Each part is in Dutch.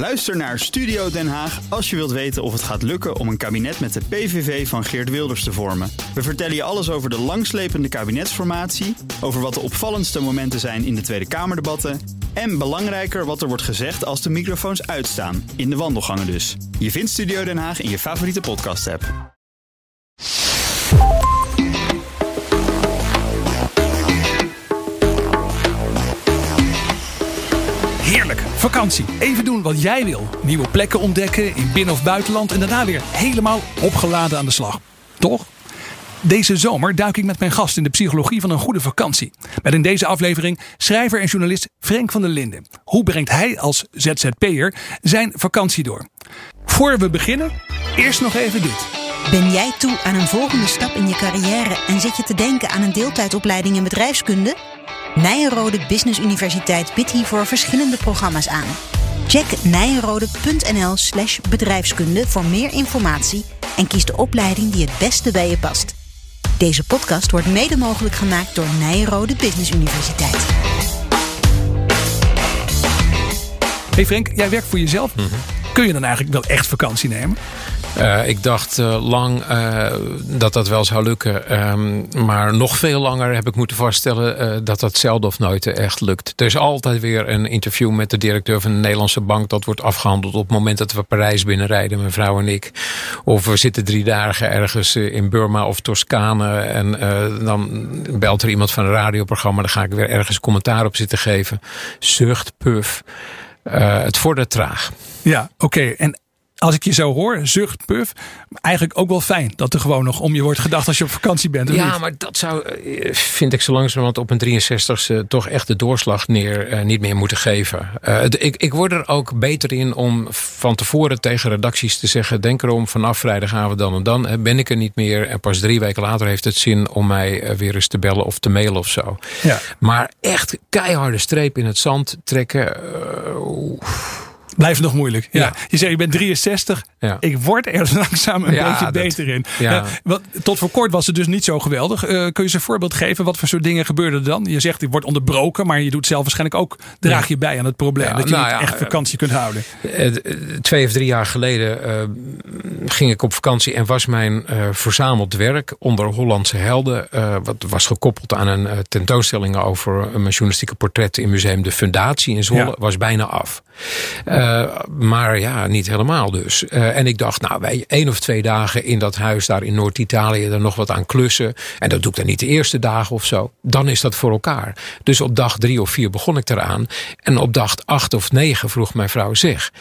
Luister naar Studio Den Haag als je wilt weten of het gaat lukken om een kabinet met de PVV van Geert Wilders te vormen. We vertellen je alles over de langslepende kabinetsformatie, over wat de opvallendste momenten zijn in de Tweede Kamerdebatten en belangrijker wat er wordt gezegd als de microfoons uitstaan, in de wandelgangen dus. Je vindt Studio Den Haag in je favoriete podcast-app. Vakantie. Even doen wat jij wil. Nieuwe plekken ontdekken in binnen- of buitenland en daarna weer helemaal opgeladen aan de slag. Toch? Deze zomer duik ik met mijn gast in de psychologie van een goede vakantie. Met in deze aflevering schrijver en journalist Frank van der Linden. Hoe brengt hij als ZZP'er zijn vakantie door? Voor we beginnen, eerst nog even dit. Ben jij toe aan een volgende stap in je carrière en zit je te denken aan een deeltijdopleiding in bedrijfskunde? Nijenrode Business Universiteit biedt hiervoor verschillende programma's aan. Check nijenrode.nl slash bedrijfskunde voor meer informatie en kies de opleiding die het beste bij je past. Deze podcast wordt mede mogelijk gemaakt door Nijenrode Business Universiteit. Hey Frank, jij werkt voor jezelf. Kun je dan eigenlijk wel echt vakantie nemen? Uh, ik dacht uh, lang uh, dat dat wel zou lukken. Um, maar nog veel langer heb ik moeten vaststellen dat dat zelden of nooit echt lukt. Er is altijd weer een interview met de directeur van de Nederlandse bank. Dat wordt afgehandeld op het moment dat we Parijs binnenrijden, mijn vrouw en ik. Of we zitten drie dagen ergens in Burma of Toscane. En dan belt er iemand van een radioprogramma. Dan ga ik weer ergens commentaar op zitten geven. Zucht, puf. het vordert traag. Ja, oké. En als ik je zo hoor, zucht, puf. Eigenlijk ook wel fijn dat er gewoon nog om je wordt gedacht als je op vakantie bent. Ja, niet? maar dat zou, vind ik zo langzamerhand op een 63ste toch echt de doorslag neer, uh, niet meer moeten geven. Uh, ik, ik word er ook beter in om van tevoren tegen redacties te zeggen: denk erom, vanaf vrijdagavond dan en dan ben ik er niet meer. En pas drie weken later heeft het zin om mij weer eens te bellen of te mailen of zo. Ja. Maar echt keiharde streep in het zand trekken. Uh, Blijft nog moeilijk. Ja. Ja. Je zegt, je bent 63. Ja. Ik word er langzaam een Ja, beetje dat- beter in. wat, tot voor kort was het dus niet zo geweldig. Eh, kun je eens een voorbeeld geven? Wat voor soort dingen gebeurde er dan? Je zegt, je wordt onderbroken. Maar je doet zelf waarschijnlijk ook, draag je bij aan het probleem. Dat je nou niet echt vakantie kunt houden. Eh, eh, twee of drie jaar geleden eh, ging ik op vakantie en was mijn eh, verzameld werk onder Hollandse helden. eh, wat was gekoppeld aan een eh, tentoonstelling over eh, mijn journalistieke portretten in Museum de Fundatie in Zwolle. Was bijna af. Eh, maar ja, niet helemaal dus. Eh, en ik dacht, nou, wij één of twee dagen in dat huis daar in Noord-Italië er nog wat aan klussen. En dat doe ik dan niet de eerste dagen of zo. Dan is dat voor elkaar. Dus op dag drie of vier begon ik eraan. En op dag acht of negen vroeg mijn vrouw zich,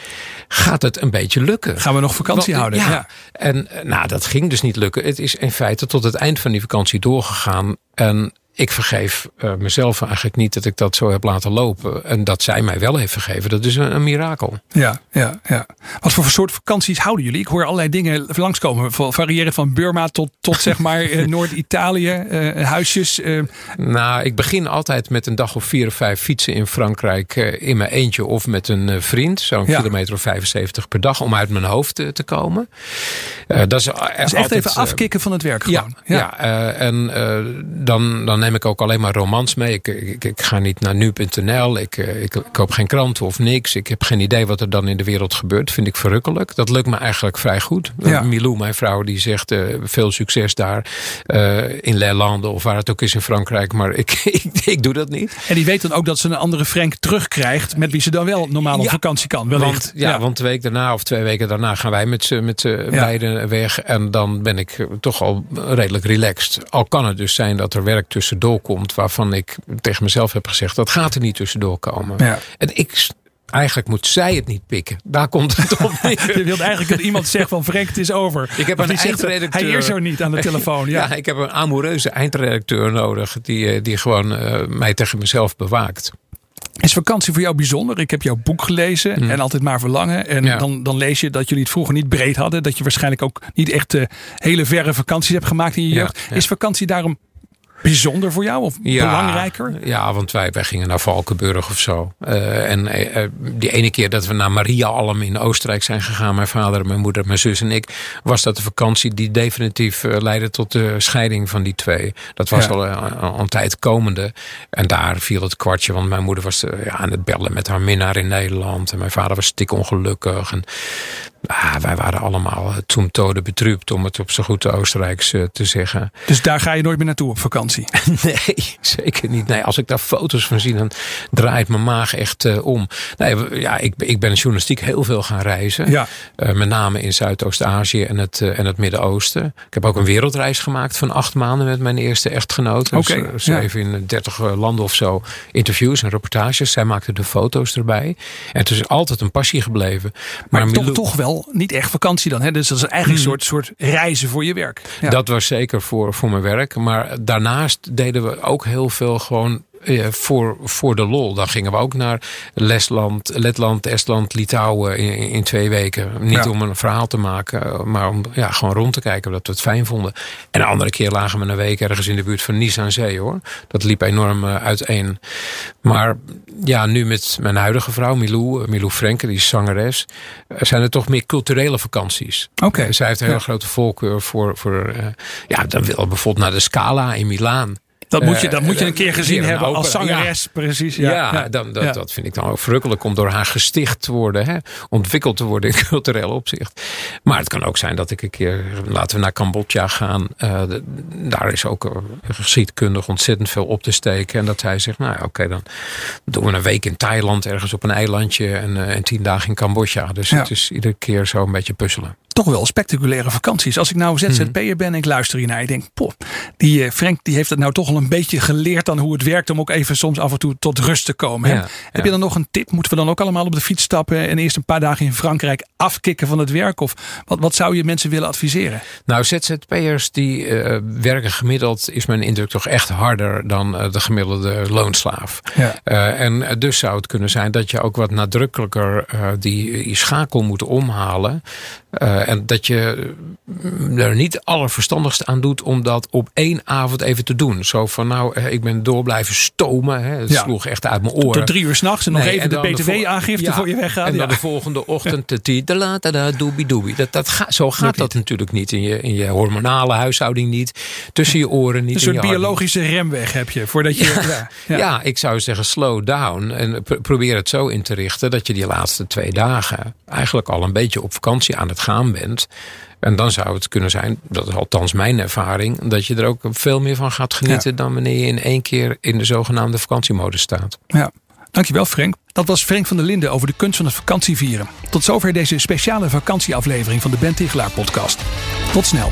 gaat het een beetje lukken? Gaan we nog vakantie Want- houden? Ja. Ja. En eh, nou, dat ging dus niet lukken. Het is in feite tot het eind van die vakantie doorgegaan. En ik vergeef eh, mezelf eigenlijk niet dat ik dat zo heb laten lopen. En dat zij mij wel heeft vergeven. Dat is een, een mirakel. Ja, ja, ja. Wat voor soort vakanties houden jullie? Ik hoor allerlei dingen langskomen. Variërend van Burma tot, tot zeg maar eh, Noord-Italië. eh, huisjes. Nou, ik begin altijd met een dag of vier of vijf fietsen in Frankrijk in mijn eentje of met een vriend. Zo'n Ja. kilometer of 75 per dag om uit mijn hoofd te, komen. Dat is, dus echt even afkicken van het werk Ja, gewoon. ja. eh, en dan, dan neem ik ook alleen maar romans mee. Ik, ik, ik ga niet naar nu.nl. Ik, eh, ik, ik koop geen kranten of niks. Ik heb geen idee wat er dan in de wereld gebeurt. Vind ik verrukkelijk. Dat lukt me eigenlijk vrij goed. Ja. Eh, Milou, mijn vrouw, die zegt eh, veel succes daar eh, in Les Landes of waar het ook is in Frankrijk. Maar ik, ik, ik doe dat niet. En die weet dan ook dat ze een andere Frank terugkrijgt. Met wie ze dan wel normaal op Ja. vakantie kan. Wellicht. Want, ja, want de week daarna of twee weken daarna gaan wij met z'n met beiden weg. En dan ben ik toch al redelijk relaxed. Al kan het dus zijn dat er werk tussendoor komt. Waarvan ik tegen mezelf heb gezegd. Dat gaat er niet tussendoor komen. Ja. En ik, eigenlijk moet zij het niet pikken. Daar komt het op neer. Je wilt eigenlijk dat iemand zegt van Frank, het is over. Ik heb een eindredacteur. Hij is er niet aan de telefoon. Ja. Ja, ik heb een amoureuze eindredacteur nodig. Die, eh, die gewoon eh, mij tegen mezelf bewaakt. Is vakantie voor jou bijzonder? Ik heb jouw boek gelezen en altijd maar verlangen. En. Ja. dan, dan lees je dat jullie het vroeger niet breed hadden. Dat je waarschijnlijk ook niet echt eh, hele verre vakanties hebt gemaakt in je Ja, jeugd. Is vakantie daarom bijzonder voor jou of belangrijker? Ja, want wij, wij gingen naar Valkenburg of zo. Uh, en uh, die ene keer dat we naar Maria Alm in Oostenrijk zijn gegaan, mijn vader, mijn moeder, mijn zus en ik, was dat de vakantie die definitief leidde tot de scheiding van die twee. Dat was al een, een tijd komende. En daar viel het kwartje, want mijn moeder was ja, aan het bellen met haar minnaar in Nederland. En mijn vader was stik ongelukkig. En Ah, wij waren allemaal toen tode betrupt, om het op zo goed Oostenrijks uh, te zeggen. Dus daar ga je nooit meer naartoe op vakantie? nee, zeker niet. Nee, als ik daar foto's van zie, dan draait mijn maag echt uh, om. Nee, ja, ik, ik ben journalistiek heel veel gaan reizen. Ja. Uh, met name in Zuidoost-Azië en het, en het Midden-Oosten. Ik heb ook een wereldreis gemaakt van acht maanden met mijn eerste echtgenoot. Dus, schreef in dertig landen of zo interviews en reportages. Zij maakte de foto's erbij. En het is altijd een passie gebleven. Maar, maar toch, toch wel niet echt vakantie dan. Hè? Dus dat is eigenlijk een hmm. soort, soort reizen voor je werk. Dat was zeker voor, voor mijn werk. Maar daarnaast deden we ook heel veel gewoon voor, voor de lol. Dan gingen we ook naar Lesland, Letland, Estland, Litouwen in, in twee weken. Niet om een verhaal te maken, maar om ja, gewoon rond te kijken dat we het fijn vonden. En een andere keer lagen we een week ergens in de buurt van Nice aan zee hoor. Dat liep enorm uh, uiteen. Maar ja, nu met mijn huidige vrouw Milou, Milou Frenke, die is zangeres, zijn er toch meer culturele vakanties. Oké. Zij heeft een hele grote voorkeur voor, voor ja, dan wil bijvoorbeeld naar de Scala in Milaan. Dat moet je, dat moet je een keer gezien hebben als zangeres, precies. Ja, ja, Dan, dat, dat vind ik dan ook verrukkelijk om door haar gesticht te worden. Hè? Ontwikkeld te worden in cultureel opzicht. Maar het kan ook zijn dat ik een keer, laten we naar Cambodja gaan. Uh, daar is ook geschiedkundig ontzettend veel op te steken. En dat hij zegt, nou oké, dan doen we een week in Thailand ergens op een eilandje. En, uh, en tien dagen in Cambodja. Dus het is iedere keer zo een beetje puzzelen toch wel spectaculaire vakanties. Als ik nou ZZP'er mhm. ben en ik luister hiernaar. Ik denk, poh, die uh, Frank die heeft het nou toch al een beetje geleerd dan hoe het werkt. Om ook even soms af en toe tot rust te komen. Ja, Heb je dan nog een tip? Moeten we dan ook allemaal op de fiets stappen en eerst een paar dagen in Frankrijk afkicken van het werk? Of wat, wat zou je mensen willen adviseren? Nou, ZZP'ers die uh, werken gemiddeld, is mijn indruk toch echt harder dan uh, de gemiddelde loonslaaf. Ja. en dus zou het kunnen zijn dat je ook wat nadrukkelijker die, die schakel moet omhalen. En dat je er niet allerverstandigst aan doet om dat op één avond even te doen. Zo van nou, ik ben door blijven stomen. Hè. Het sloeg echt uit mijn oren. Tot drie uur s'nachts en nog even de btw-aangifte voor je weggaan. En dan de volgende ochtend de da doobie doobie. Dat, dat ga, zo gaat dat natuurlijk niet in je, in je hormonale huishouding niet. Tussen je oren niet. Een soort biologische remweg heb je. Voordat je ja, ja. ik zou zeggen slow down. En probeer het zo in te richten dat je die laatste twee dagen eigenlijk al een beetje op vakantie aan het gaan bent. En dan zou het kunnen zijn, dat is althans mijn ervaring, dat je er ook veel meer van gaat genieten dan wanneer je in één keer in de zogenaamde vakantiemodus staat. Ja. Dankjewel Frank. Dat was Frank van der Linden over de kunst van het vakantievieren. Tot zover deze speciale vakantieaflevering van de Ben Tichelaar podcast. Tot snel.